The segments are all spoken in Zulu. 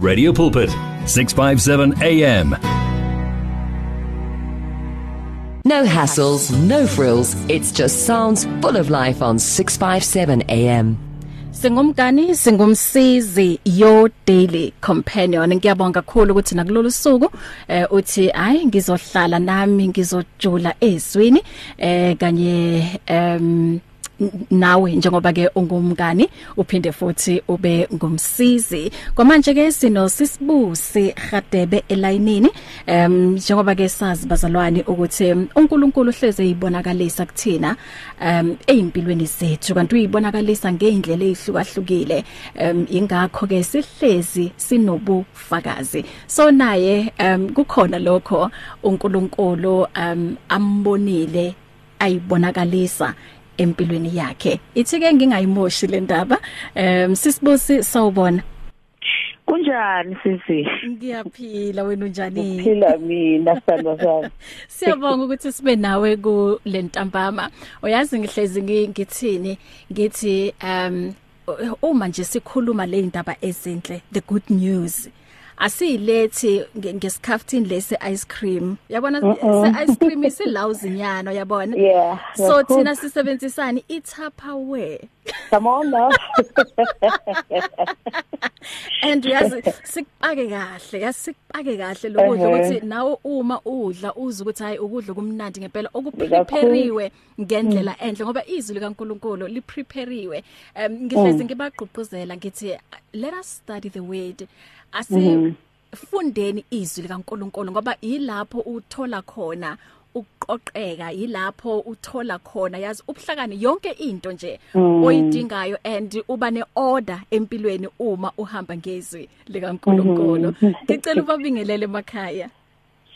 Radio Pulpit 657 AM No hassles, no frills. It's just sounds full of life on 657 AM. Singumgani singumsizi your daily companion ngiyabonga kakhulu ukuthi nakulolu suku eh uthi hayi ngizohlala nami ngizojula ezwini eh kanye em nawe njengoba ke ungumngani uphinde futhi ube ngumsizi. Kwamanje ke sino sisibusi Gadebe elayinini em njengoba ke sazi bazalwane ukuthi uNkulunkulu hleze eyibonakalisa kuthina em ezimpilweni zethu kanti uyibonakalisa ngeindlela ezihlukahlukile em ingakho ke sihlezi sinobufakazi. So naye em kukhona lokho uNkulunkulu em ambonile ayibonakalisa empilweni yakhe. Ithi ke ngingayimoshi le ndaba. Um sisibusi sawubona. Kunjani sisi? ngiyaphila wena unjani? Phila mina sithandwa sami. siyabonga ukuthi sibe nawe ku lentambama uyazi ngihlezi ngithini? Ngithi um uma nje sikhuluma le ndaba ezinhle the good news. Asiyilethi ngesikhaftini lesi ice cream. Yabona se ice cream isilawuzinyano yabona? Yeah. so thina sisebenzisani itupperware. Come on now. and uyazi sikupake kahle yasikupake kahle lokudla Ehhe. ukuthi nawe uma udla uza ukuthi hayi ukudla kumnandi ngempela. Okuprepariwe ngendlela enhle ngoba izwi likaNkuluNkulu liprepariwe. Um ngihlezi ngibagqugquzela ngithi let us study the word asi fundeni izwi likaNkuluNkulu ngoba yilapho uthola khona ukuqoqeka yilapho uthola khona yazi ubuhlakani yonke into nje oyidingayo and uba neorder empilweni uma uhamba ngezwi likaNkuluNkulu. Ngicela ubabingelele emakhaya.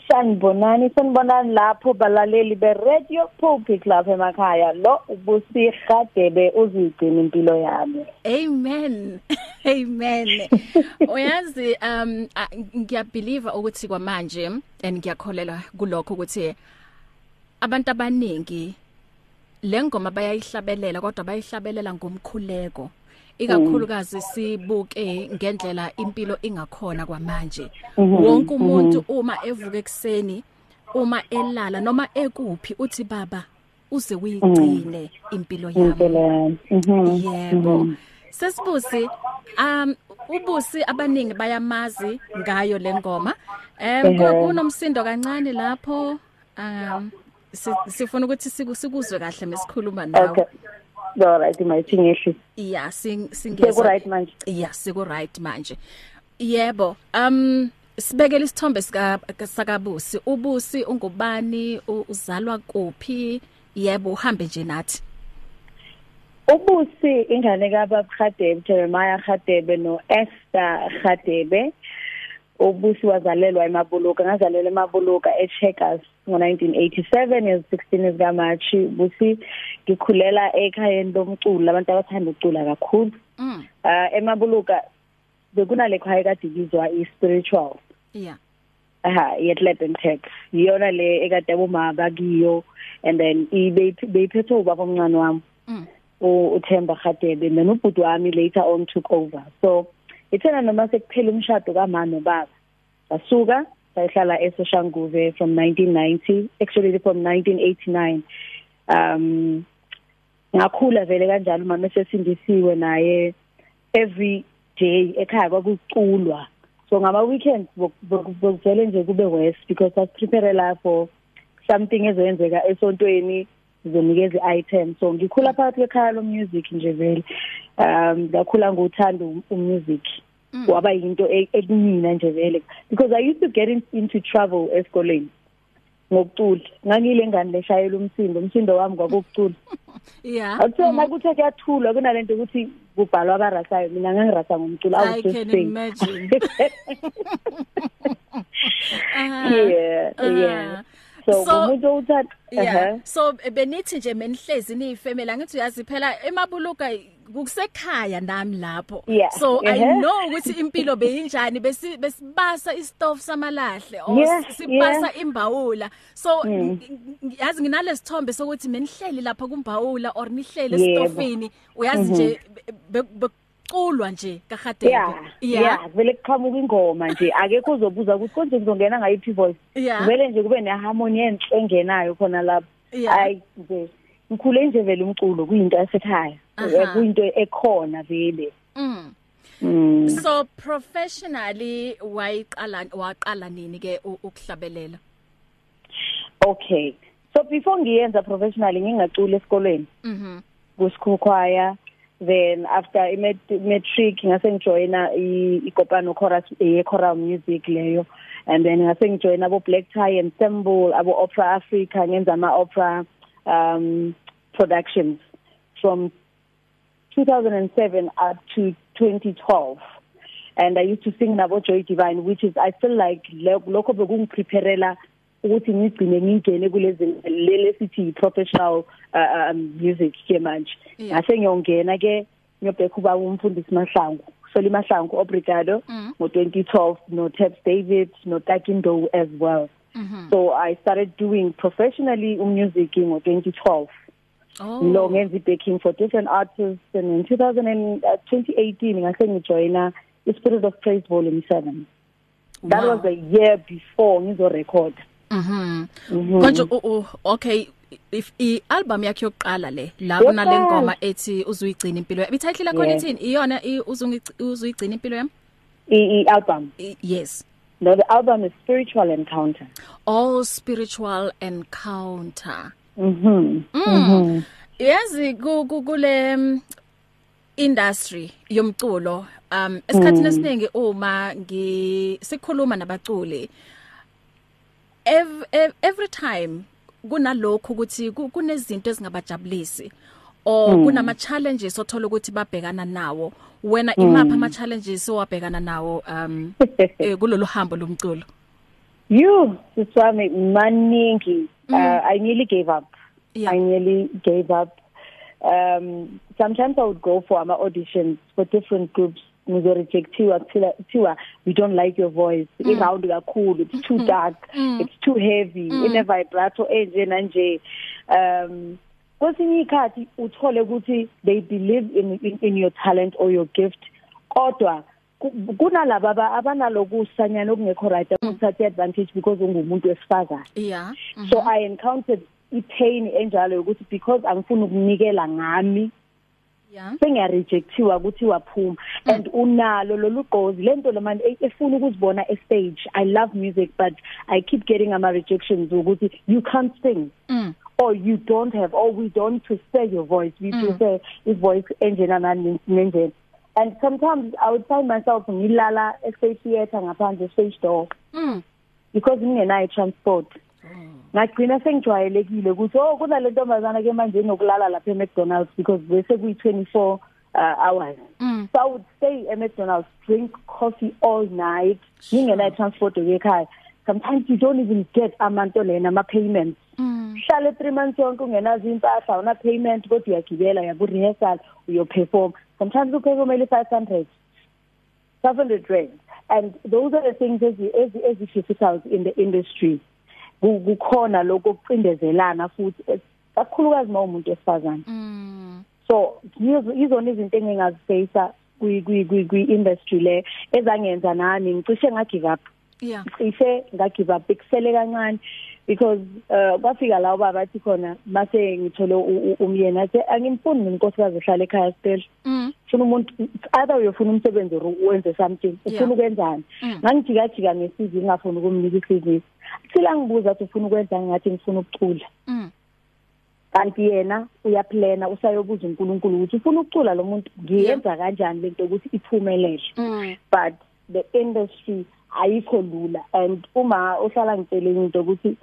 Sanibonani, sanibonani lapho balaleli be Radio Pulpit lapha emakhaya. Lo ubusigadebe uzigcina impilo yami. amen amen uyazi um a- ngiyabelieve ukuthi kwamanje and ngiyakholelwa kulokho ukuthi abantu abaningi lengoma bayayihlabelela kodwa bayihlabelela ngomkhuleko ikakhulukazi sibuke ngendlela impilo ingakhona kwamanje. Wonke umuntu uma evuka ekseni uma elala noma ekuphi uthi baba uze uyigcine impilo yami. Impilo yami. Mhm. yebo. Sesibusi um ubusi abaningi bayamazi ngayo lengoma em ku- kunomsindo kancane lapho um si- sifuna ukuthi siku- sikuzwe kahle mesikhuluma nawe. Okay. All right, mayithi ngehle. yeah sing Seku singeza right manje. yeah siku right manje yebo um sibekele isithombe sika sakabusi ubusi ungubani u- uzalwa kuphi yebo uhambe nje nathi Ubusi ingane kaBaba Khadebe, Jeremiah Khadebe no Esther Khadebe. Ubusi wazalelwa eMabuluka, ngazalelwa eMabuluka eCheckers ngo1987 yes 16 zika March. Busi ngikhulela ekhayeni lomculo abantu abathanda ukucula kakhulu. mm Uh eMabuluka bekunale khaya kade ibizwa ispiritual. yeah aha yeTlebentex iyona le ekade boma bakiyo and then ibe beyiphethe ubaba omncane wami mm uThemba Khadebe then ubhuti wami later on took over so ithena noma sekuphela umshado kamama nobaba basuka sayihlala eSoshanguve from 1990 actually from 1989 um ngakhula vele kanjalo mama sesindisiwe naye every day ekhaya kwakuculwa. So ngama weekends bokuvele nje kube west because us prepare la for something ezoyenzeka esontweni sizonikeza i-item. So ngikhula phakathi kwekhaya lo music nje vele. Um ngakhula ngothanda umusic waba yinto e- ekumina nje vele. Because i used to get in, into trouble esikoleni ngokucula. Ngangile ngane leshayela umsindo umsindo wami kwakucula yeah Awuthe makuthe kuyathulwa kunalento ukuthi kubhalwa abarasayo mina ngangirasa ngomculo I can imagine. Ah, yeah ah. yeah so So- umuntu uthanda yeah. So benithi nje menihlezi niyifamily angithi uyazi phela emabuluka kusekhaya nami lapho Yeah, so i ehhe. know ukuthi impilo beyinjani besi besibasa istof samalahle or Yeah, sibasa yeah. imbawula so ng- ng- yazi nginalesithombe sokuthi menihleli lapha kumbawula or nihlele Yebo. estofini uyazi nje be- be- kuculwa nje kahadebe yeah yeah vele kuqhamuka ingoma nje akekho uzobuza ukuthi konje kuzongena ngayiphi voice Yeah. vele nje kube neharmony enhle engenayo khona lapho Yeah. hayi nje ngikhule nje vele umculo kuyinto yasekhaya Aha. Eh, kuyinto ekhona vele. Mm. Mm. so professionally wayiqala waqala nini ke u- ukuhlabelela? Okay. So before ngiyenza professionally ngingacula esikolweni. Mhm ku school choir then after i matric ngase ngijoina ikopano chorus e choral music leyo. And then ngase ngijoina abo black tie ensemble abo opera africa ngenza ama opera um productions from 2007 up to 2012 and i used to sing nabo joy divine which is i feel like lo- lokho bekungipreparela ukuthi ngigcine ngingene kulezi lele sithi professional uh, um, music ke manje. Ngase ngiyongena ke ngiyobheka uba umfundisi Mahlangu Soli Mahlangu obrigado Mm. ngo 2012 no Tabs David no Takindo as well. Mhm so i started doing professionally music ngo 2012 oh. Lo ngenza backing for different artists. And in 2000 and, uh, 2018 ngase ngijoina i Spirit of Praise volume 7 that Wow. was a year before ngizo record mhm Mhm. konje u- u- okay. If i album yakhe yokuqala le la Yokuqala. kunalengoma ethi uzuyigcina impilo yami ititle yakho Yeah. ithini? Iyona i- uzungi- uzuyigcina impilo yami i, i album. I- yes. No the album is Spiritual Encounter. All spiritual encounter. Mhm Mm. Yazi ku- ku- kule mm, industry yomculo um esikhathini esiningi uma ngi sikhuluma nabaculi every, time kunalokho ukuthi ku- kunezinto ezingabajabulisi or kunama challenges othola ukuthi babhekana nawo wena imapha ama challenges owabhekana nawo um eh, kulolu hambo lomculo? You, Swami, maningi. Uh, I nearly gave up. Yeah. I nearly gave up. Um, sometimes I would go for my auditions for different groups. Nizo rejectiwa kuthiwa we don't like your voice mm. iround kakhulu it's too dark mm. it's too heavy mm. ine vibrato enje nanje um kwesinye ikhathi uthole ukuthi they believe in, in in your talent or your gift kodwa ku- kunalabo aba- abanalokusanyana okungekho right ukuthatha advantage because ungumuntu wesifazane. Yeah. So i encountered ipain enjalo ukuthi because angifuni ukunikela ngami yeah. sengiyarejectiwa ukuthi waphuma. And unalo lolu gqozi lento lo manje e- efuna ukuzibona e stage i love music but i keep getting ama rejections ukuthi you can't sing. Mm. or you don't have or we don't prefer your voice. We mm. prefer his voice enjena nani nenjena and sometimes i would find myself ngilala e stage theater ngaphandle stage door. Mm. because ngingenayo transport ngagcina sengijwayelekile ukuthi oh kunale ntombazana ke manje inokulala lapha eMcDonald's because bese kuyi 24 uh, hours. Mm. so I would stay at McDonald's drink coffee all night. Ngingenayo transport ekhaya. Sometimes you don't even get amanto lena ama payments Mm. hlale 3 months yonke ungenazo impahla una payment kodwa uyagibela yabu rehearsal uyo perform sometimes uperformele 500 500 rand. And those are the things ezi ezi ezi difficult in the industry. Ku- kukhona lokho kucindezelana futhi eh, kakhulukazi mawumuntu esifazana Mm. so yizo izona izinto engingazifacea kwi kwi kwi kwi industry le ezangenza nami ngicishe nga give up. Yeah. cishe nga give up. Ikusele kancane. Because uh kwafika la baba bathi khona mase ngithole umyeni athi angimfuni inkosikazi ehlala ekhaya sibele Mm. ufuna umuntu either uyofuna umsebenzi or wenze something ufuna ukwenzani? Mm. ngangijika jika ngesizi ngingafuni ukumnika isizini sila ngibuza ukuthi ufuna ukwenza ngathi ngifuna ukucula? Mm. kanti yena uyaplana usayobuza uNkulunkulu ukuthi ufuna ukucula lo muntu? Ngiyenza kanjani lento ukuthi iphumelele? But the industry ayikho lula and uma uhlala ngitshele into ukuthi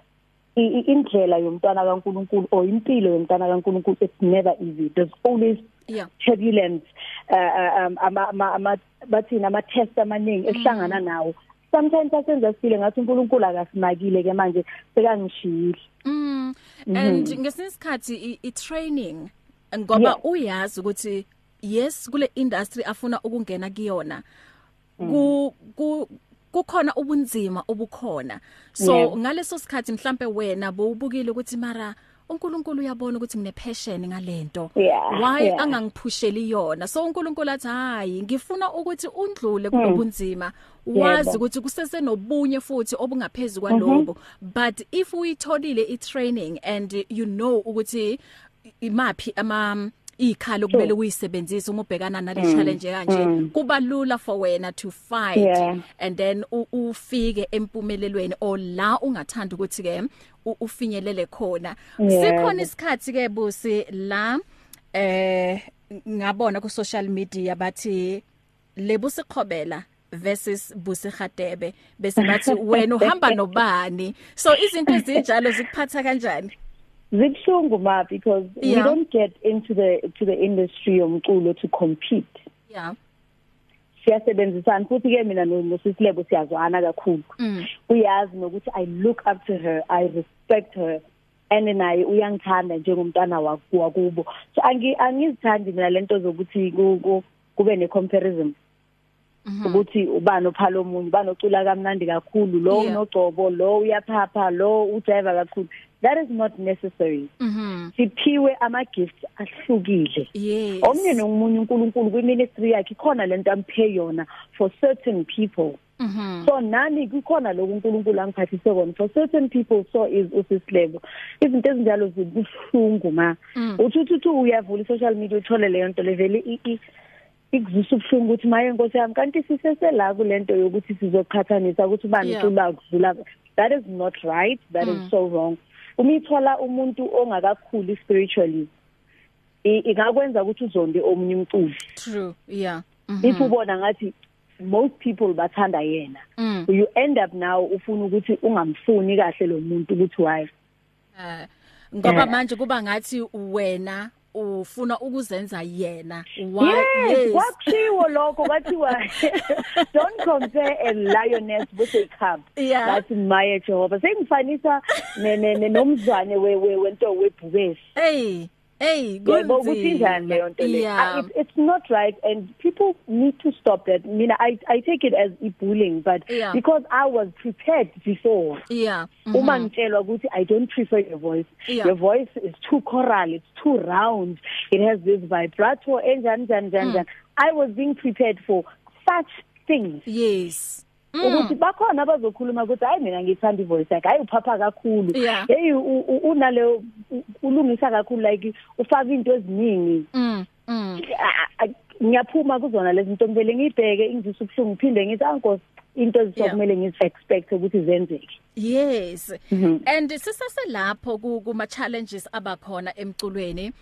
indlela yomntwana kaNkulunkulu or impilo yomntwana kaNkulunkulu it's never easy. There's always Yeah. turbulence uh, um ama ama- bathina ama test amaningi esihlangana nawo. Sometimes asenza sifile ngathi uNkulunkulu akasimakile ke manje sekangishiyile. Mm. And ngesinye isikhathi i- training ngoba uyazi ukuthi yes kule industry afuna ukungena kuyona. Ku ku kukhona ubunzima obukhona so Yeah. ngaleso sikhathi mhlambe wena bowubukile ukuthi mara uNkulunkulu uyabona ukuthi ngine passion ngalento Yeah, why yeah. angangiphusheli yona so uNkulunkulu athi hayi ngifuna ukuthi undlule Hmm. kulobunzima wazi Yebo. ukuthi kusese nobunye futhi obungaphezulu kwalobo but if uyitholile i-training and you know ukuthi imapi ama ikhalo kumele uyisebenzise uma ubhekana nale challenge kanje. Kuba lula for wena to fight Yeah. and then u- ufike empumelelweni o la ungathanda ukuthi ke u- ufinyelele khona. Yeah. sikhona isikhathi ke busi la eh ngabona ku social media bathi lebusiqhobela versus busigadebe bese bathi wena uhamba nobani? So izinto ezinjalo zikuphatha kanjani? Zibhlungu ma because we Yeah. don't get into the to the industry yomculo to compete. Yeah. Siyasebenzisana futhi ke mina no- nosisihlebo siyazwana kakhulu. Mm. uyazi nokuthi i look up to her i respect her and naye uyangithanda njengomntana waku- wakubo so angi angizithandi mina lento zokuthi ku- ku- kube ne comparison ukuthi ubani ophala omunye ubani ocula kamnandi kakhulu lo Yeah. unogcobo lo uyaphapha lo ujive kakhulu. That is not necessary. Mhm siphiwe ama gifts ahlukile. Yes. Omnye nomunye uNkulunkulu kwiministry yakhe khona lento amphe yona for certain people. Mhm so nami kukhona lokho uNkulunkulu angiphathise kona. For certain people so is usisilebo izinto ezinjalo zibuhlungu ma. Mm. uthi uthi uyavula social media uthole leyo nto levele i- i- ikuzwisa ubuhlungu ukuthi maye nkosi yami kanti sisesela kulento yokuthi sizoqhathanisa ukuthi bani Yeah. ucula kudlula that is not right. That Mm. is so wrong. Uma ithola umuntu ongakakhuli spiritually i- ingakwenza ukuthi uzonde omunye umculi. True yeah. If mhm ubona ngathi most people bathanda yena mm. you end up now ufuna ukuthi ungamfuni kahle lo muntu ukuthi why? Eh, ngoba Eh. manje kuba ngathi wena ufuna ukuzenza yena why yes kwakushiwo lokho kwathiwa don't compare a lioness with a cub Yeah. that's my Jehova sengifanisa ne- ne- ne- nomzwane we we- wento webhubesi hey hey yebo ukuthi njani leyo nto le yeah. Ah, it's, not right and people need to stop that. Mina i i take it as bullying but Yeah. because i was prepared before. Yeah. Uma mhm. ngitshelwa ukuthi i don't prefer your voice. Yeah. your voice is too choral it's too round. It has this vibrato enjani njani njani Mm. njani i was being prepared for such things. Yes. Ukuthi bakhona abazokhuluma ukuthi hayi mina ngithanda ivoice yakhe hayi uphapha kakhulu. Yeah. hey unale ulungisa kakhulu like ufaka into eziningi. Mm mm. Ah, ah, ngiyaphuma kuzona lezi zinto kumele ngibheke ingizisa ubuhlungu phinde ngithi ankosi into Yeah. ezisokumele ngizi expect ukuthi zenzeke. Yes. Mhm. and sisase lapho ku- kuma challenges abakhona emculweni.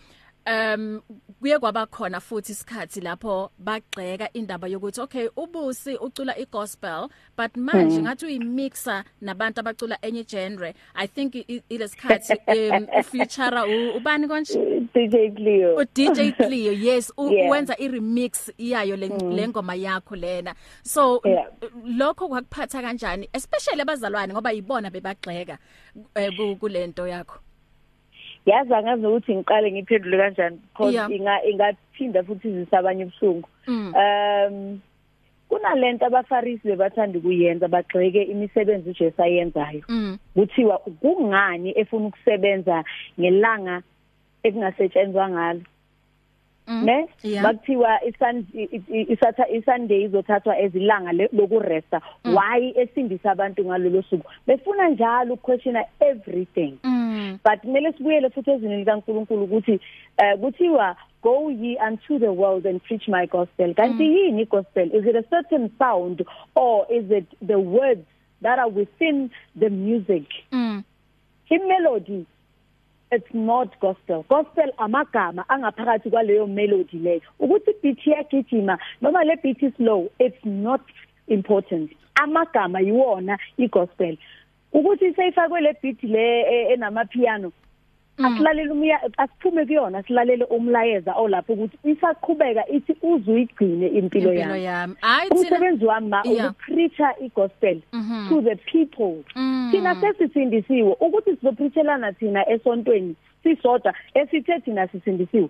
Um kuye kwaba khona futhi isikhathi lapho bagxeka indaba yokuthi okay ubusi ucula igospel but manje ngathi uyimixa nabantu abacula enye genre i think i- i- ilesikhathi um ufeature u- ubani konje? DJ Cleo. U DJ Cleo yes u- Yeah. wenza i remix yayo le le ngoma yakho lena. So Yeah. lokho kwakuphatha kanjani especially abazalwane ngoba yibona bebagxeka eh, ku- kulento yakho. Yazi angazi ukuthi ngiqale ngiphendule kanjani because Yeah. inga ingaphinda futhi izisabanye ubuhlungu Mm. um kunalento abafarisi bebathanda ukuyenza bagxeke imisebenzi uJesu ayenzayo mm kuthiwa kungani efuna ukusebenza ngelanga ekungasetshenzwa ngalo Mm. Ne? Yeah. bakuthiwa isatha isunday izothathwa ezilanga le- lokuresta. Mm. why esindisa abantu ngalolu suku? Befuna njalo ukuquestiona everything. Mm. But kumele sibuyele futhi ezweni likaNkuluNkulu ukuthi eh kuthiwa go ye unto the world and preach my gospel. Kanti yini gospel is it a certain sound or is it the words that are within the music? Mm. I melody it's not gospel. Gospel amagama angaphakathi kwaleyo melody leyo. Ukuthi beat yagijima noma le beat is slow it's not important. Amagama yiwona igospel. Ukuthi seyifakwe le beat le e- enama piano asilalele umya asiphume kuyona silalele umlayeza olapho ukuthi isaqhubeka ithi uzuyigcine impilo yami. umsebenzi wami ma ukupreacher igospel Mhm. to the people. Mm. thina sesisindisiwe. Ukuthi sizopreacherana thina esontweni sisodwa esithe thina sisindisiwe.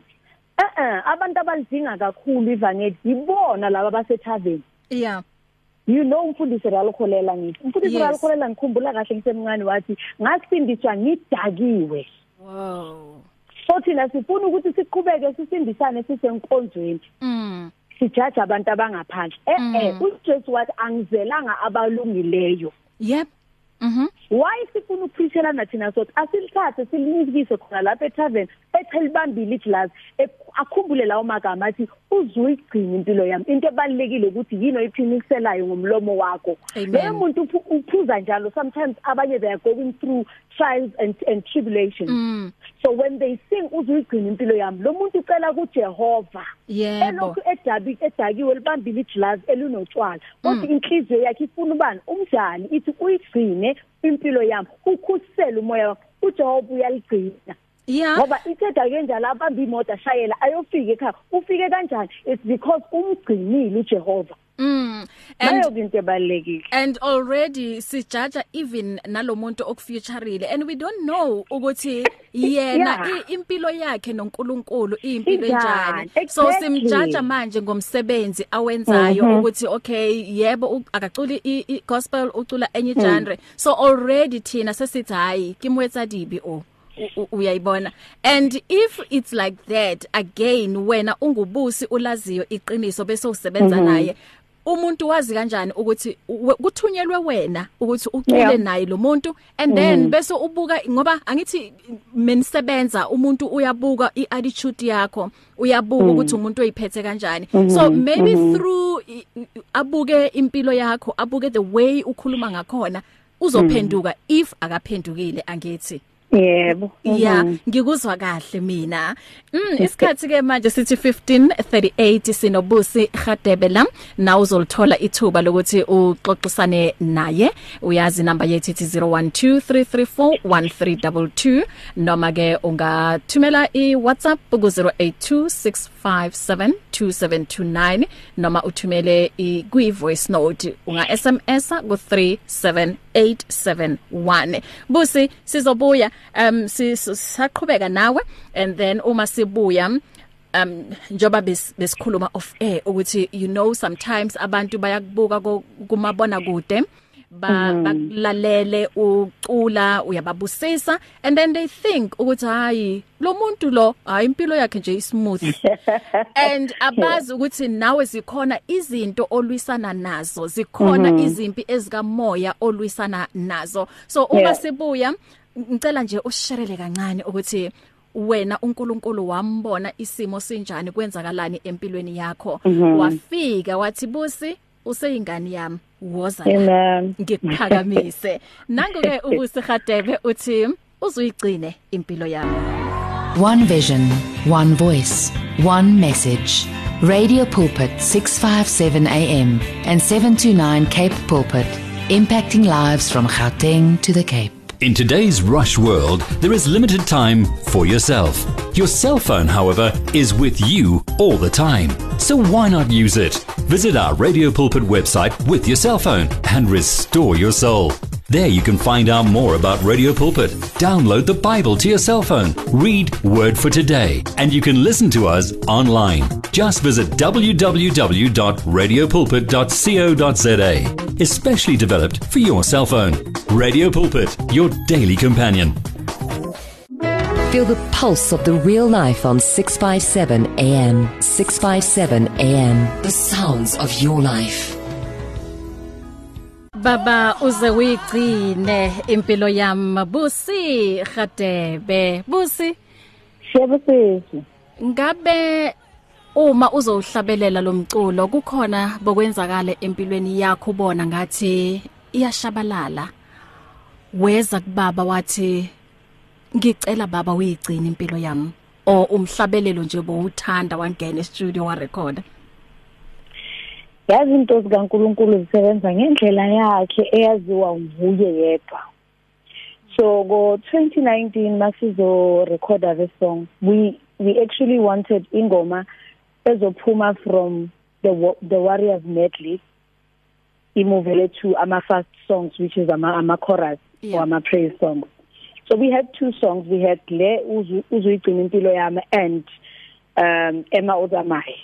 Eh eh abantu abalidinga kakhulu ivangeli yibona laba basethaveni yeah. You know umfundisi ralukholela ngithi. Umfundisi Yes. ralukholela ngikhumbula kahle ngisemncane wathi ngasindiswa ngidakiwe. Wow. So thina sifuna ukuthi siqhubeke sisindisane sisenkonzweni. Mm. Sijaja abantu abangaphandle. Eh eh uJesu wathi angizelanga abalungileyo. Yep. Mhm why sifuna ukuphrishelana thina sothi? Asilithathe silinikise khona lapha etavern echelibambile igilass akhumbule lawo magama athi uzuyigcina impilo yami. Into ebalekile ukuthi yini oyiphiniselayo ngomlomo wakho. Leyo muntu uphuza njalo sometimes abanye they are going through trials and and tribulations. Mm. so when they sing uzuyigcina impilo yami lo muntu ucela kuJehova yebo. elokhu edabi edakiwe libambile igilass elinotshwala kodwa inhliziyo yakhe ifuna ubani? Umdali ithi uyigcine. Impilo yami ukhusele umoya wakho uJehova uyaligcina. Yeah. Ngoba ithetha kanjalo abamba imoto ashayela ayofika ekhaya. Ufike kanjani? It's because umgcinile uJehova. Mm. Nayo And into ebalekile. and already sijudge even nalomuntu okufuturile and we don't know ukuthi yena Yeah. i- impilo yakhe noNkulunkulu impilo Injani? enjani so Exactly. simjudge manje ngomsebenzi awenzayo Mhm. ukuthi okay yebo u- akaculi i- i gospel ucula enye genre so already thina sesithi hayi kimwetsa dibi o u- u- uyayibona. And if it's like that again wena ungubusi ulaziyo iqiniso bese usebenza naye umuntu wazi kanjani ukuthi we- kuthunyelwe wena ukuthi ucule Yeah. naye lo muntu? And then bese ubuka ngoba angithi menisebenza umuntu uyabuka iattitude yakho uyabuka ukuthi umuntu oyiphethe kanjani. So maybe through i- i- abuke impilo yakho abuke the way ukhuluma ngakhona uzophenduka. If akaphendukile angithi. Yebo. Yeah, ngikuzwa kahle mina. Mm, isikhathi ke manje sithi 15:38 sinobusi Khadebe la. Na uzolthola ithuba lokuthi uxoxisane naye. Uyazi number yethu ithi 0123341322 noma ke ungathumela iWhatsApp ku 0826572729 noma uthumele i kwi voice note unga SMS ku 37871. Busi sizobuya um sisaqhubeka nawe and then uma sibuya um njoba besikhuluma of air ukuthi you know sometimes abantu bayakubuka kumabona kude ba bakulalele ucula uyababusisa and then they think ukuthi hayi lo muntu lo hayi impilo yakhe nje ismooth. And abazi ukuthi nawe zikhona izinto olwisana nazo zikhona izimpi ezikamoya olwisana nazo. So uma sibuya ngicela nje usisherele kancane ukuthi wena uNkulunkulu wambona isimo sinjani kwenzakalani empilweni yakho. Wafika wathi busi useyingane yami woza ngikuphakamise nangu ke ubusi Khadebe uthi uzuyigcine impilo yami. One vision, one voice, one message. Radio Pulpit 657 AM and 729 Cape Pulpit, impacting lives from Gauteng to the Cape. In today's rush world, there is limited time for yourself. Your cell phone, however, is with you all the time. So why not use it? Visit our Radio Pulpit website with your cell phone and restore your soul. There you can find out more about Radio Pulpit. Download the Bible to your cell phone, read Word for Today, and you can listen to us online. Just visit www.radiopulpit.co.za. Especially developed for your cell phone. Radio Pulpit, your daily companion. Feel the pulse of the real life on 657 AM. 657 AM. The sounds of your life. Baba uze uyigcine impilo yami busi Khadebe busi Shebo sisi. ngabe uma uzohlabelela lomculo kukhona bokwenzakala empilweni yakho ubona ngathi iyashabalala weza kubaba wathi ngicela baba uyigcina impilo yami o umhlabelelo nje bowuthanda wangena e-studio wa record Yazi into zikaNkuluNkulu zisebenza ngendlela yakhe eyaziwa nguye yedwa. So go 2019 masizo recorder the song we we actually wanted ingoma ezophuma from the Wa- the Warriors medley imuvele to ama first songs which is ama ama chorus Yeah. or ama praise songs. So we had two songs we had le uzu uzuyigcina impilo yami and um Emma Ozamai.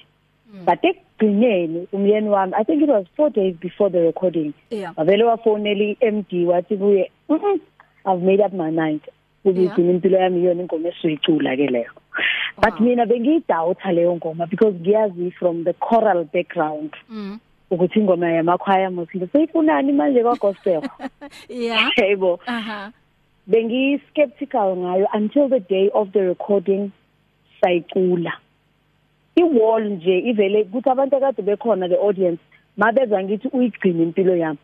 But ekugcineni umyeni wami I think it was 4 days before the recording yeah avele wafonela iMD wathi kuye "Mhm, I've made up my mind ukugcina impilo yami iyona ingoma esuyicula ke leyo but mina bengiyidoubt leyo ngoma because ngiyazi from the choral background Mm. Ukuthi ingoma yamakhwaya musile seyifunani manje kwa gospel Yeah. yebo. Aha. bengi skeptical ngayo until the day of the recording sayicula. Iwall nje ivele ukuthi abantu akade bekhona the audience mabezwa ngithi uyigcina impilo yami.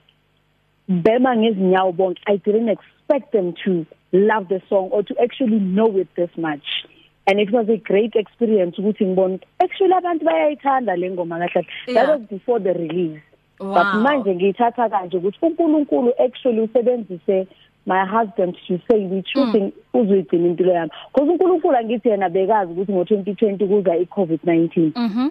Bema ngezinyawo bonke i didn't expect them to love the song or to actually know it this much. And it was a great experience ukuthi ngibone actually abantu bayayithanda le ngoma kahle that Yeah. was before the release Wow. but manje ngiyithatha kanje ukuthi uNkulunkulu actually usebenzise my husband to say we choosing uzuyigcina impilo yami because uNkulunkulu angithi yena bekazi ukuthi ngo2020 kuza iCovid-19 Mhm.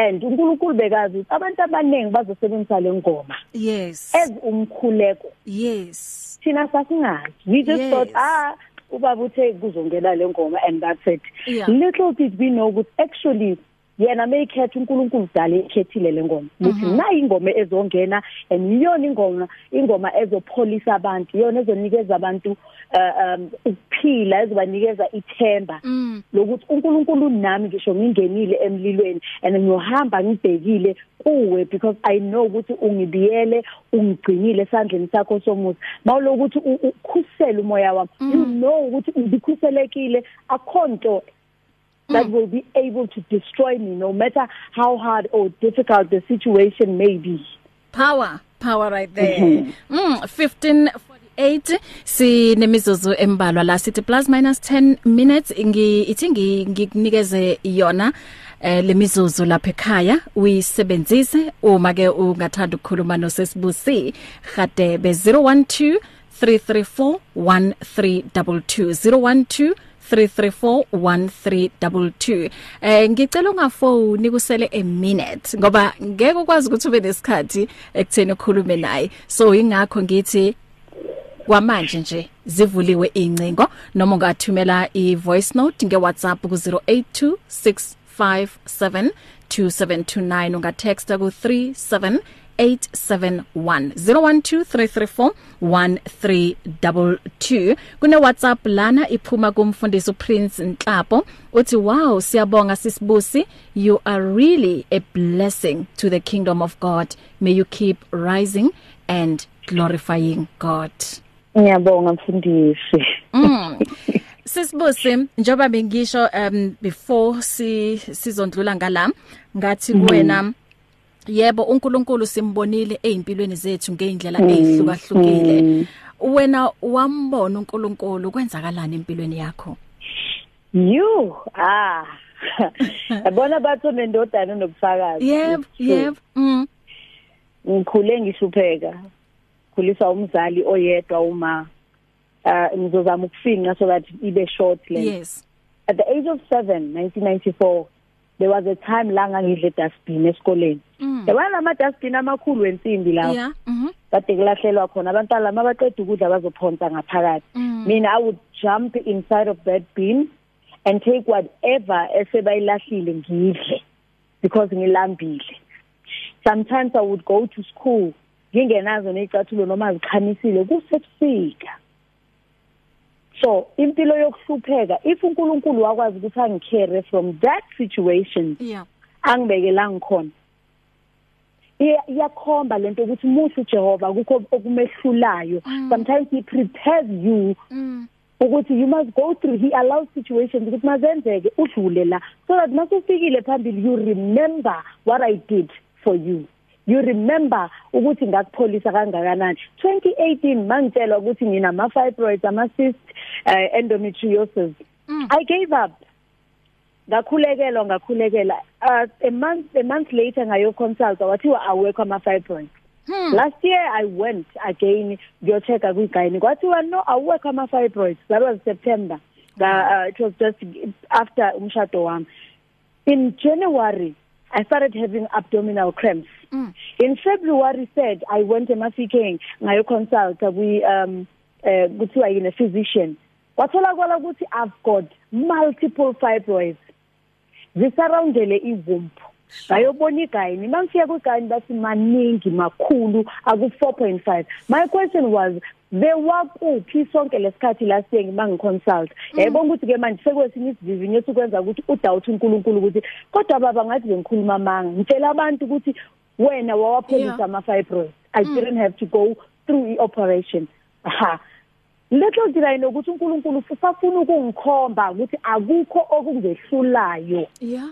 and uNkulunkulu bekazi ukuthi abantu abaningi bazosebenzisa le ngoma Yes. as umkhuleko Yes. thina sasingazi we just Yes. thought ah ubaba uthe kuzongena le ngoma and that's it Yeah. little did we know ukuthi actually yena mayikhetha uNkulunkulu dala ikhethile le ngoma. Ukuthi nayi ingoma ezongena and iyona ingoma ingoma ezopholisa abantu iyona ezonikeza abantu uh, um ukuphila ezobanikeza ithemba Mm. lokuthi uNkulunkulu nami ngisho ngingenile emlilweni and ngiyohamba ngibhekile kuwe because i know ukuthi ungibiyele ungigcinile esandleni sakho somusa mawulokuthi ukhusela umoya wami you know ukuthi ngikhuselekile akhonto that will be able to destroy me no matter how hard or difficult the situation may be. Power, power right there. Mm 1548 sinemizuzu embalwa la sithi plus minus 10 minutes. Ngi ithi ngi ngikunikeze yona eh lemizuzu lapha ekhaya. Uyisebenzise uma ke ungathanda ukukhuluma nosesibusi. Gadebe 012 334 1322 012 3341322 eh ngicela ungafoni kusele a minute ngoba ngeke ukwazi ukuthi ube nesikhathi ekutheni ukhulume naye. So ingakho ngithi kwamanje nje zivuliwe incingo noma ungathumela i-voice note nge-WhatsApp ku 0826572729 ungatexta ku 37 871 0123341322 kune WhatsApp lana iphuma kumfundisi uPrince Nhlapo uthi wow siyabonga sisibusi. You are really a blessing to the kingdom of God. May you keep rising and glorifying God. Ngiyabonga mfundisi. Mm. Sisibusi njoba bengisho um before si sizondlula ngala ngathi kuwena yebo uNkulunkulu simbonile ezimpilweni zethu ngeindlela ezihlukahlukile wena wambona uNkulunkulu kwenzakalani empilweni yakho? You ah. Yabona batho nendodana nobufakazi yebo yebo mm. Ngikhule ngihlupheka. Khuliswa umzali oyedwa uma uh ngizozama ukufinqa so that ibe short le yes. At the age of 7 1994 there was a time la ngangidle dustbin esikoleni. Mm. yabona ama dustbin amakhulu wensimbi lawo mhm kade kulahlelwa khona abantwana mabaqeda ukudla bazophonsa ngaphakathi. Mm. mina i would jump inside of that bin and take whatever esebayilahlile ngidle because ngilambile. Sometimes i would go to school ngingenazo nezicathulo noma zikhamisile kusebusika. So impilo yokuhlupheka if uNkulunkulu wakwazi ukuthi angicare from that situation yeah. angibekela ngikhona. Iya- iyakhomba lento ukuthi muhle uJehova kukho okumehlulayo. Sometimes he prepares you mm. ukuthi you must go through he allows situations ukuthi mazenzeke udlule la. So that masufikile phambili you remember what i did for you. You remember ukuthi ngakupholisa kangakanani? 2018 mangitshelwa ukuthi ngina ama fibroids ama cysts uh, endometriosis Mm. i gave up. Ngakhulekelwa ngakhulekela uh, a month a month later ngayo consult wathiwa awekho ama fibroids hmm. last year i went again ngiyochecka kwigayini kwathiwa no awekho ama fibroids that was september. Nga uh, it was just after umshado wami. In january i started having abdominal cramps. Mm. in february said i went emafikeng ngayo consult kwi um eh kuthiwa yini physician wathola kwala ukuthi i've got multiple fibroids. Zisurroundele ivumbu ngayobona igayini. Mangifika kwigayini bathi maningi makhulu aku 4.5 my question was bewakuphi sonke lesikhathi last year ngibangiconsult yebo ukuthi ke manje sekwesinye isivivinyo esikwenza ukuthi udoubt uNkulunkulu ukuthi kodwa baba ngathi bengikhuluma amanga ngitshela abantu ukuthi wena wawaphelisa ama fibroids i didn't have to go through i operation aha letho ndila inokuthi uNkulunkulu usafuna ukungikhomba ukuthi akukho okungehlulayo. Yeah.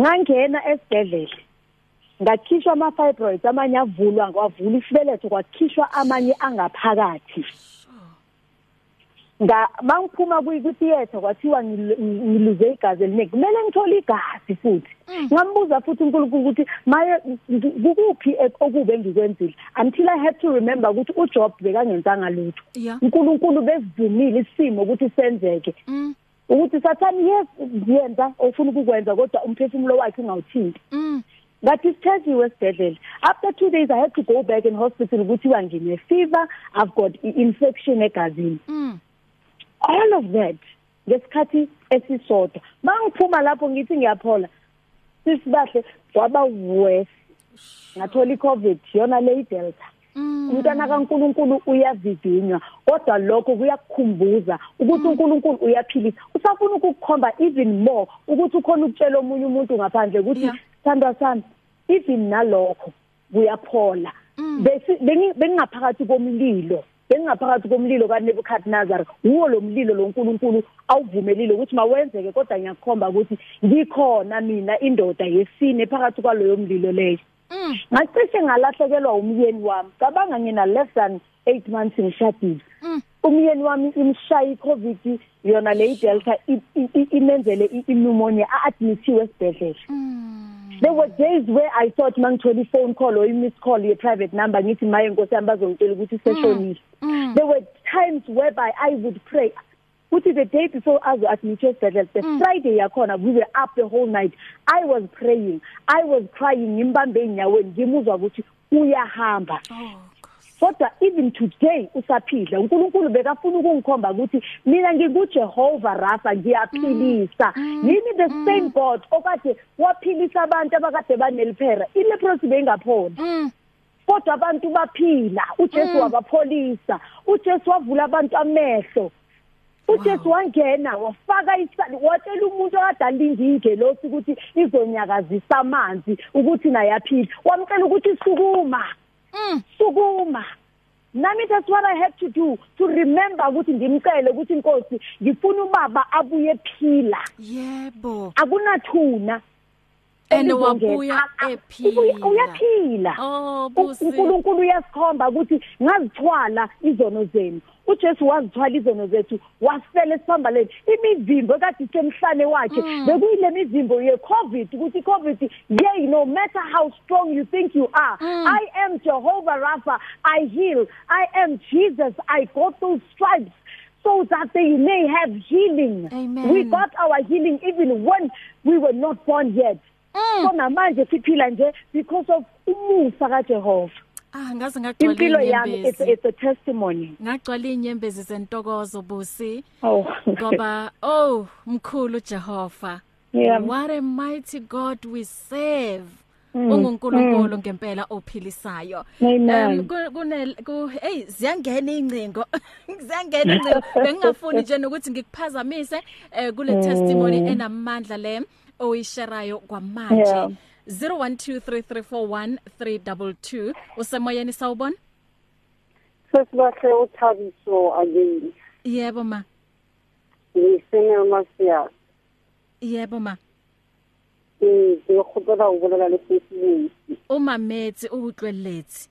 Ngangena esibhedlela ngakhishwa ama fibroids amanye avulwa ngwavula isibeletho kwakhishwa amanye angaphakathi. Nga mangiphuma kwi-theater kwathiwa ngiluze igazi eliningi kumele ngithole igazi futhi. Ngambuza futhi uNkulunkulu ukuthi maye kukuphi okube engikwenzile until i had to remember ukuthi uJob bekangenzanga lutho. Yeah uNkulunkulu besivumile isimo ukuthi senzeke. Mm. Ukuthi sathani yes ngiyenza ofuna ukukwenza kodwa umphefumulo wakhe ungawuthinti. Mm. Ngathi sithethiwe esibhedlela. After 2 days i had to go back in hospital ukuthi wangine fever i've got infection egazini. Mm. All of that ngesikhathi esisodwa. Mangiphuma lapho ngithi ngiyaphola sisibahle waba worse. Ngathola icovid yona le delta mm. Umntana kaNkuluNkulu uyavivinywa kodwa lokho kuyakukhumbuza ukuthi uNkulunkulu uyaphilisa. Usafuna ukukukhomba even more ukuthi ukhona ukutshela omunye umuntu ngaphandle ukuthi Yeah. thandwa sami even nalokho kuyaphola Mm. Bengi- bengingaphakathi komlilo bengingaphakathi komlilo kaNebukadnezar uwo lo mlilo loNkulunkulu awuvumelile ukuthi mawenzeke kodwa ngiyakhomba ukuthi ngikhona mina indoda yesine phakathi kwaloyo mlilo leyo mm ngacishe ngalahlekelwa umyeni wami cabanga ngina less than 8 months ngishadile Mm. umyeni wami imshaya icovid yona le delta imenzele i- pneumonia a-admithiwe esibhedlela there were days where i thought mangithola i-phone call or i-miss call ye-private number ngithi maye nkosi yami bazongitshela ukuthi seshonile mm there were times whereby i would pray. Ukuthi the day before azo-admithwe esibhedlela the friday yakhona we were up the whole night. I was praying. I was crying ngimbambe ey'nyaweni ngimuzwa ukuthi uyahamba. Oh. Kodwa even today usaphila. uNkulunkulu bekafuna ukungikhomba ukuthi mina ngikuJehova Rafa ngiyaphilisa. Yini the same God okade waphilisa abantu abakade baneliphera? Ileprosi beyingapholi mm. Kodwa abantu baphila. uJesu wabapholisa. uJesu wavula abantu amehlo. uJesu wangena wafaka isali watshela umuntu okade alindike losi ukuthi izonyakazisa amanzi ukuthi naye aphile. Wamcela ukuthi sukuma mm. Sukuma nami that's what i had to do to remember ukuthi ngimcele ukuthi inkosi ngifuna ubaba abuye ephila yebo. Akunathuna And elizongena. wabuya A- a- ephila. uyaphila oh busi uNkulunkulu uyasikhomba ukuthi ngazithwala izono zenu uJesu wazithwala izono zethu wasifela esiphambaleni imivimbo ekade isemhlane wakhe Mm. bekuyile mivimbo ye-covid ukuthi i-covid yay no matter how strong you think you are Mm. i am jehovah rapha i heal i am jesus i got those stripes so that they may have healing Amen. we got our healing even when we were not born yet. So namanje siphila nje because of umusa kaJehova. Ah ngaze ngagcwala impilo yami it's, inyembezi. it's a testimony. Ngagcwala inyembezi zentokozo busi. Oh. Ngoba oh mkhulu Jehova. Yeah. what a mighty God we serve. Mm, ungunkulunkulu ngempela ophilisayo. Amen. Em, ku- kune ku hey ziyangena incingo ziyangena incingo bengingafuni nje nokuthi ngikuphazamise eh, kule testimony enamandla le. Oyisherayo kwamanje. Yeah. 0123341322 usemoyeni sawubona? Sesibahle uthabiso again yebo ma. Ngisene masiya yebo ma. Ke kgopela go bolela le sesibusi uma metsi o utlweletse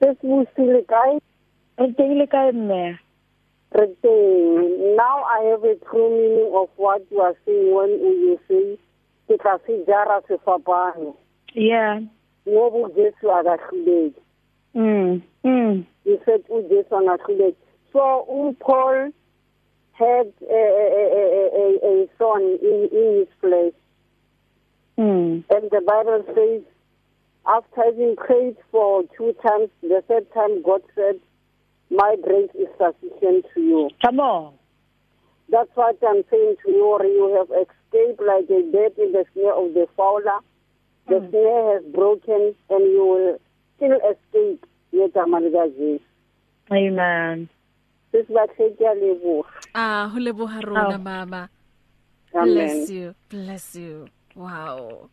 sesibusi le kae re teng le kae mme re teng now i have a true meaning of what you are saying when you say ke tla se jara sefapano. Yeah. Mo bo jesu a ka hluleke mm mm. You said ujesu a ngahluleke so umpaul had a, a, a, a, a, a son in, in his flesh mm. And the Bible says, after having prayed for two times, the third time God said, My grace is sufficient to you. come on That's what I'm saying to you, or you have escaped like a bird in the snare of the fowler. The mm. snare has broken and you will still escape ngegama lika Jesu. Amen. Sisibahle kuyaleboha. Ah, uleboha rona mama. Amen. Bless you. Bless you. Wow.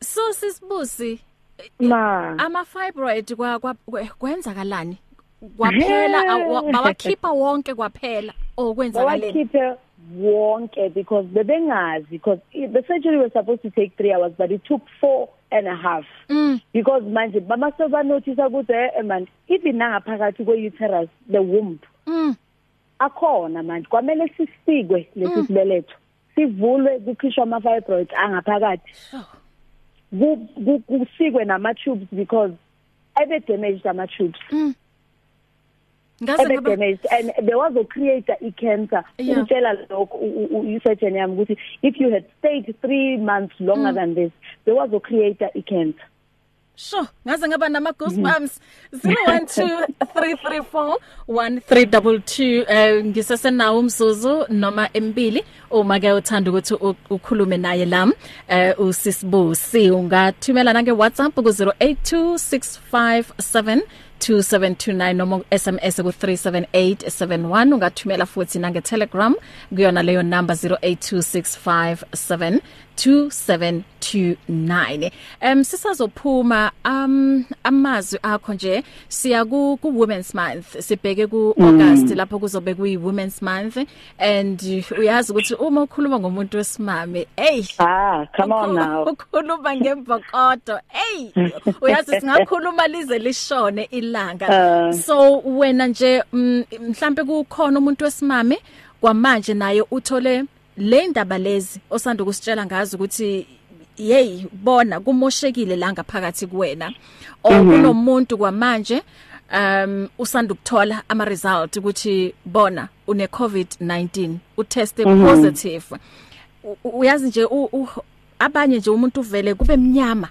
So sisibusi Ma. ama fibroid kwa kwa- kwenzakalani? Kwaphela awa- bawakhipha wonke kwaphela okwenzakaleni. Bawakhiphe wonke because bebengazi because the surgery was supposed to take 3 hours but it took four and a half Mm. because manje bamase ba notice ukuthi eh man even nangaphakathi kwe uterus the womb Mm. akhona manje kwamele sisikwe lesi sibeletho sivulwe kukhishwa ama fibroids angaphakathi Oh. Ku- ku- kusikwe nama tubes because ebe damaged ama tubes Mm. Ngaze ebe ngaba damaged and there was a creator i cancer Yeah. utshela lokho u- u- u surgeon yami ukuthi if you had stayed 3 months longer Mm. than this there was a creator i cancer Sho, ngaze ngaba nama goosebumps. 0123341322 eh ngisesenawo umzuzu noma embili. Uma ke uthanda ukuthi u- ukhulume naye lam eh usisibusi ungathumela nange WhatsApp ku 082657 2729 noma SMS ku 37871 ungathumela futhi nange Telegram kuyona leyo number 082657 2729 em sisazophuma um amazwi akho nje siya ku ku women's month. Sibheke ku August lapho kuzobe kuyi women's month. And uyazi ukuthi uma ukhuluma ngomuntu wesimame hey ah come on now. ukhuluma ngemvokodo hey uyazi singakhuluma lize lishone ilanga. Uh. so wena nje mm, mhlambe kukhona umuntu wesimame kwamanje naye uthole le ndaba lezi osanda kusitshela ngazo ukuthi hey bona kumoshekile la ngaphakathi kuwena or kunomuntu kwamanje um usanda ukuthola ama result ukuthi bona une COVID-19 uteste positive. U- u- uyazi nje abanye nje umuntu uvele kube mnyama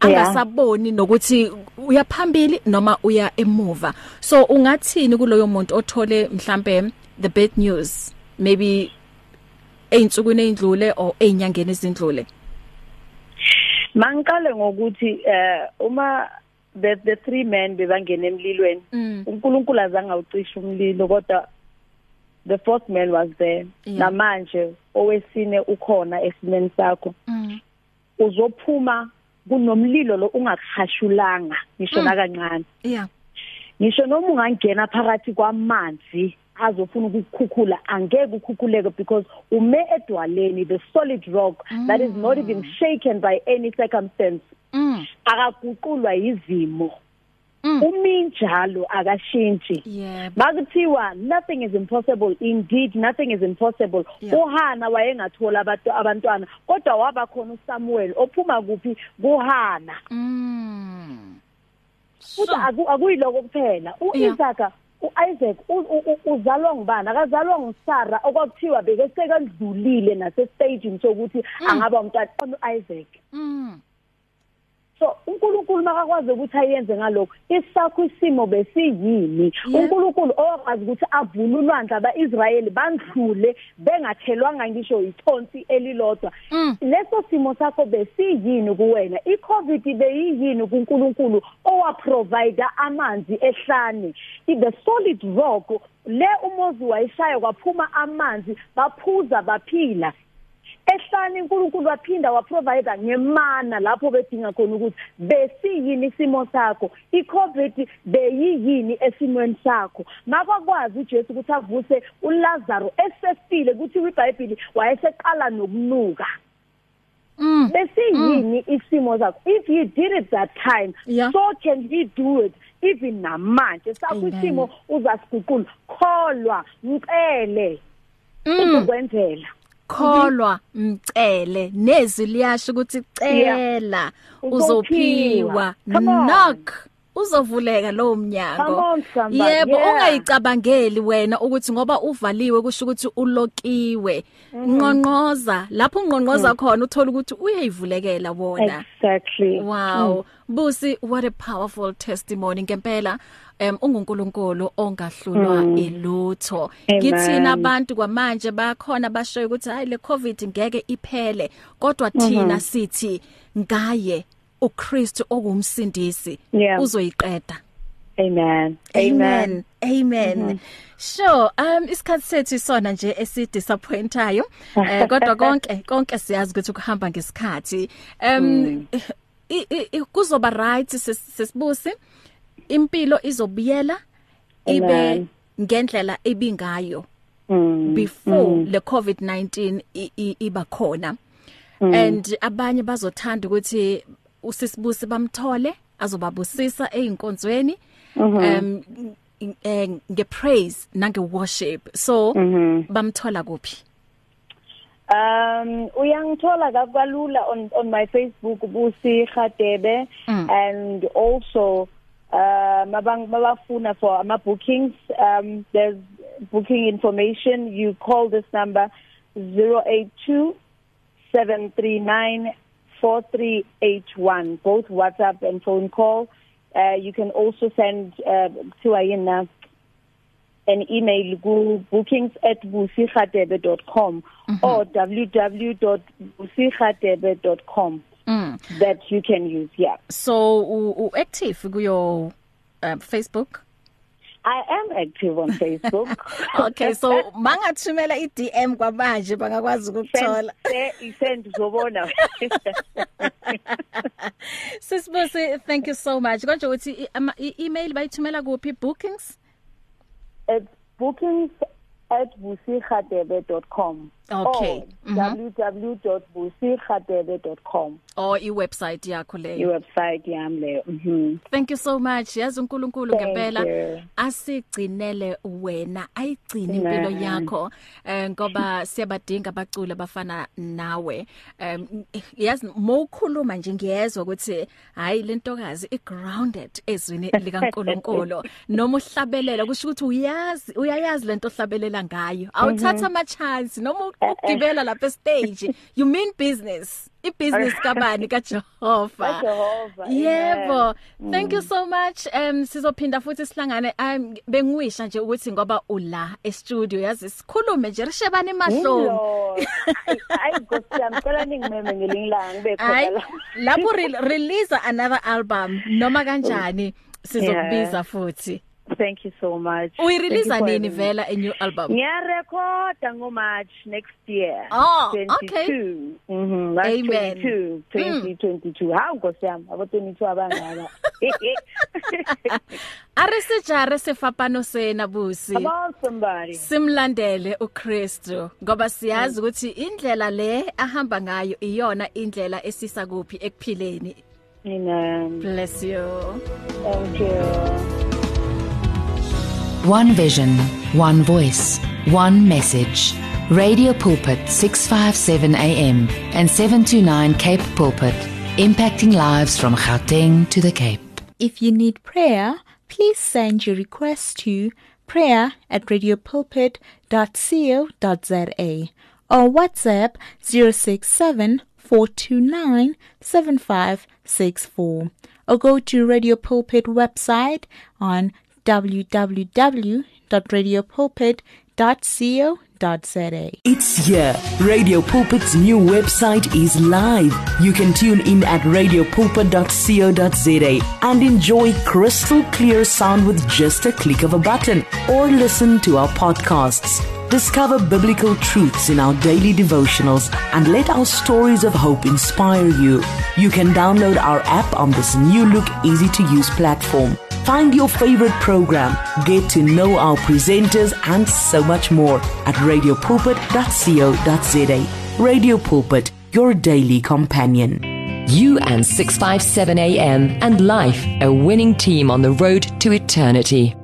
angasaboni nokuthi uya phambili noma uya emuva. So ungathini kuloyo muntu othole mhlambe the bad news? Maybe einsukwini ezindlule or einyangeni ezindlule Mangiqale ngokuthi eh uma the the three men bebangena emlilweni Mm. uNkulunkulu azange awucisha umlilo kodwa the fourth man was there namanje owesine ukhona esimeni sakho mm. uzophuma kunomlilo lo ungakhashulanga ngisho Mm. nakancane yeah ngisho noma ungangena phakathi kwamanzi azofuna ukukhukhula angeke ukhukhuleke because ume edwaleni the solid rock mm. that is not even shaken by any circumstance mm. akaguqulwa izimo Mm. uminjalo akashintshi yeah bakuthiwa nothing is impossible indeed nothing is impossible Yeah. uHana wayengathola abantu abantwana kodwa waba khona uSamuel ophuma kuphi kuHana mm. futhi So, aku- akuyiloko kuphela Yeah. uIsaac uzalwa ngubani? Akazalwa nguSara okwakuthiwa beke sekadlulile nase staging sokuthi angaba umntwana. uIsaac mm. So uNkulunkulu makakwazi ukuthi ayenze ngalokho isakho isimo besiyini? uNkulunkulu okwazi ukuthi avule ulwandle abaIsrayeli bandlule bengathelwanga ngisho ithonsi elilodwa. Mm. leso simo sakho besiyini kuwena? iCovid beyiyini kuNkulunkulu owaprovide amanzi ehlane? The solid rock le umozi wayishaya kwaphuma amanzi baphuza baphila. Ehlani uNkulunkulu waphinda waprovide ngemana lapho bedinga khona ukuthi besiyini isimo sakho iCovid beyiyini esimweni sakho makakwazi uJesu ukuthi avuse uLazaro esefile ukuthi iBhayibheli wayeseqala nokunuka Mm. besiyini isimo sakho if you did it that time Yeah. so can he do it even namanje sakho Amen. isimo uzasiguqula kholwa mcele Mm. uzokwenzela kholwa mcele. Nezwi liyasho ukuthi cela uzophiwa. Knock. Uzovuleka lowo mnyango. Yebo ungayicabangeli wena ukuthi ngoba uvaliwe kusho ukuthi ulokiwe. Nqonqoza lapho ungqonqoza khona uthola ukuthi uyayivulekela wona. Exactly. Wow. Busi what a powerful testimony ngempela. Um ungunkulunkulu ongahlulwa ilutho. Amen. Ngithina abantu kwamanje bakhona bashoyo ukuthi hayi le COVID ngeke iphele kodwa thina sithi ngaye uKristu ongumsindisi Yeah. uzoyiqeda. Amen. Amen. Amen. Mm -hmm. Sure, um isikhathi sethu isona nje esidisappointayo. Eh kodwa konke konke siyazi ukuthi ukuhamba ngesikhathi. Um i- kuzoba right sisibusi. Impilo izobuyela ibe Amen. ngendlela ebingayo Mm. before le COVID-19 i- i- iba khona. And abanye bazothanda ukuthi usisibusi bamthole azobabusisa einkonzweni. Um eh ngepraise nange worship. So bamthola kuphi? Um uyangithola kakalula on on my Facebook Busi Khadebe Mm. and also uh mabang mabafuna for ama bookings um there's booking information. You call this number 082 739 4381 both WhatsApp and phone call. Uh you can also send uh to ayina an email ku bookings@busikhadebe.com mm -hmm. or www.busikhadebe.com Mm. that you can use yeah So u, u active kuyo um, Facebook. I am active on Facebook Okay, so mangathumela iDM kwamanje bangakwazi ukuthola. send send uzobona Sisibusi, thank you so much. Konje uthi i- ama- i-email bayithumela kuphi bookings? it's bookings@busikhadebe.com Okay. or Mhm. www.busikhadebe.com Or i-website yakho leyo. iwebsite yami leyo mhm Thank you so much. Yazi uNkulunkulu ngempela asigcinele wena, ayigcine impilo yakho eh ngoba siyabadinga abaculi abafana nawe. Um yazi mawukhuluma nje ngiyezwa ukuthi hayi lentokazi igrounded ezwini likaNkulunkulu noma uhlabelela kusho ukuthi uyazi uyayazi lento ohlabelela ngayo. Awuthatha ama chance noma ukugibela lapha stage. You mean business. Ibusiness kabani kaJehova. kaJehova, Yebo. Thank you so much. Um sizophinda futhi sihlangane um bengiwisha nje ukuthi ngoba ula e studio yazi sikhulume nje rishebane emahlombe. Lord. Ay- Ay Nkosi yami cela ningimeme ngelingilanga ngibe Ay khona la. lapho re release another album noma kanjani sizokubiza futhi. Thank you so much. Uyirelease nini vela a new album? Ngiyarekhoda ngo March next year. Oh, okay. 22. Mhm. March Amen. 22, 2022. Hawu Nkosi yami, abo 22 abangaka. Aresejare sefapano sena busi. Come on somebody. simlandele uKristu ngoba siyazi ukuthi indlela le ahamba ngayo iyona indlela esisa kuphi ekuphileni Amen. bless you Thank you. One vision, one voice, one message. Radio Pulpit 657 AM and 729 Cape Pulpit, impacting lives from Gauteng to the Cape. If you need prayer, please send your request to prayer at radiopulpit.co.za or WhatsApp 067 429 7564 or go to Radio Pulpit website on www.radiopulpit.co.za. It's here. Radio Pulpit's new website is live. You can tune in at radiopulpit.co.za and enjoy crystal clear sound with just a click of a button or listen to our podcasts. Discover biblical truths in our daily devotionals and let our stories of hope inspire you. You can download our app on this new look, easy to use platform. Find your favorite program, get to know our presenters, and so much more at radiopulpit.co.za. Radio Pulpit, your daily companion. You and 657 AM and life, a winning team on the road to eternity.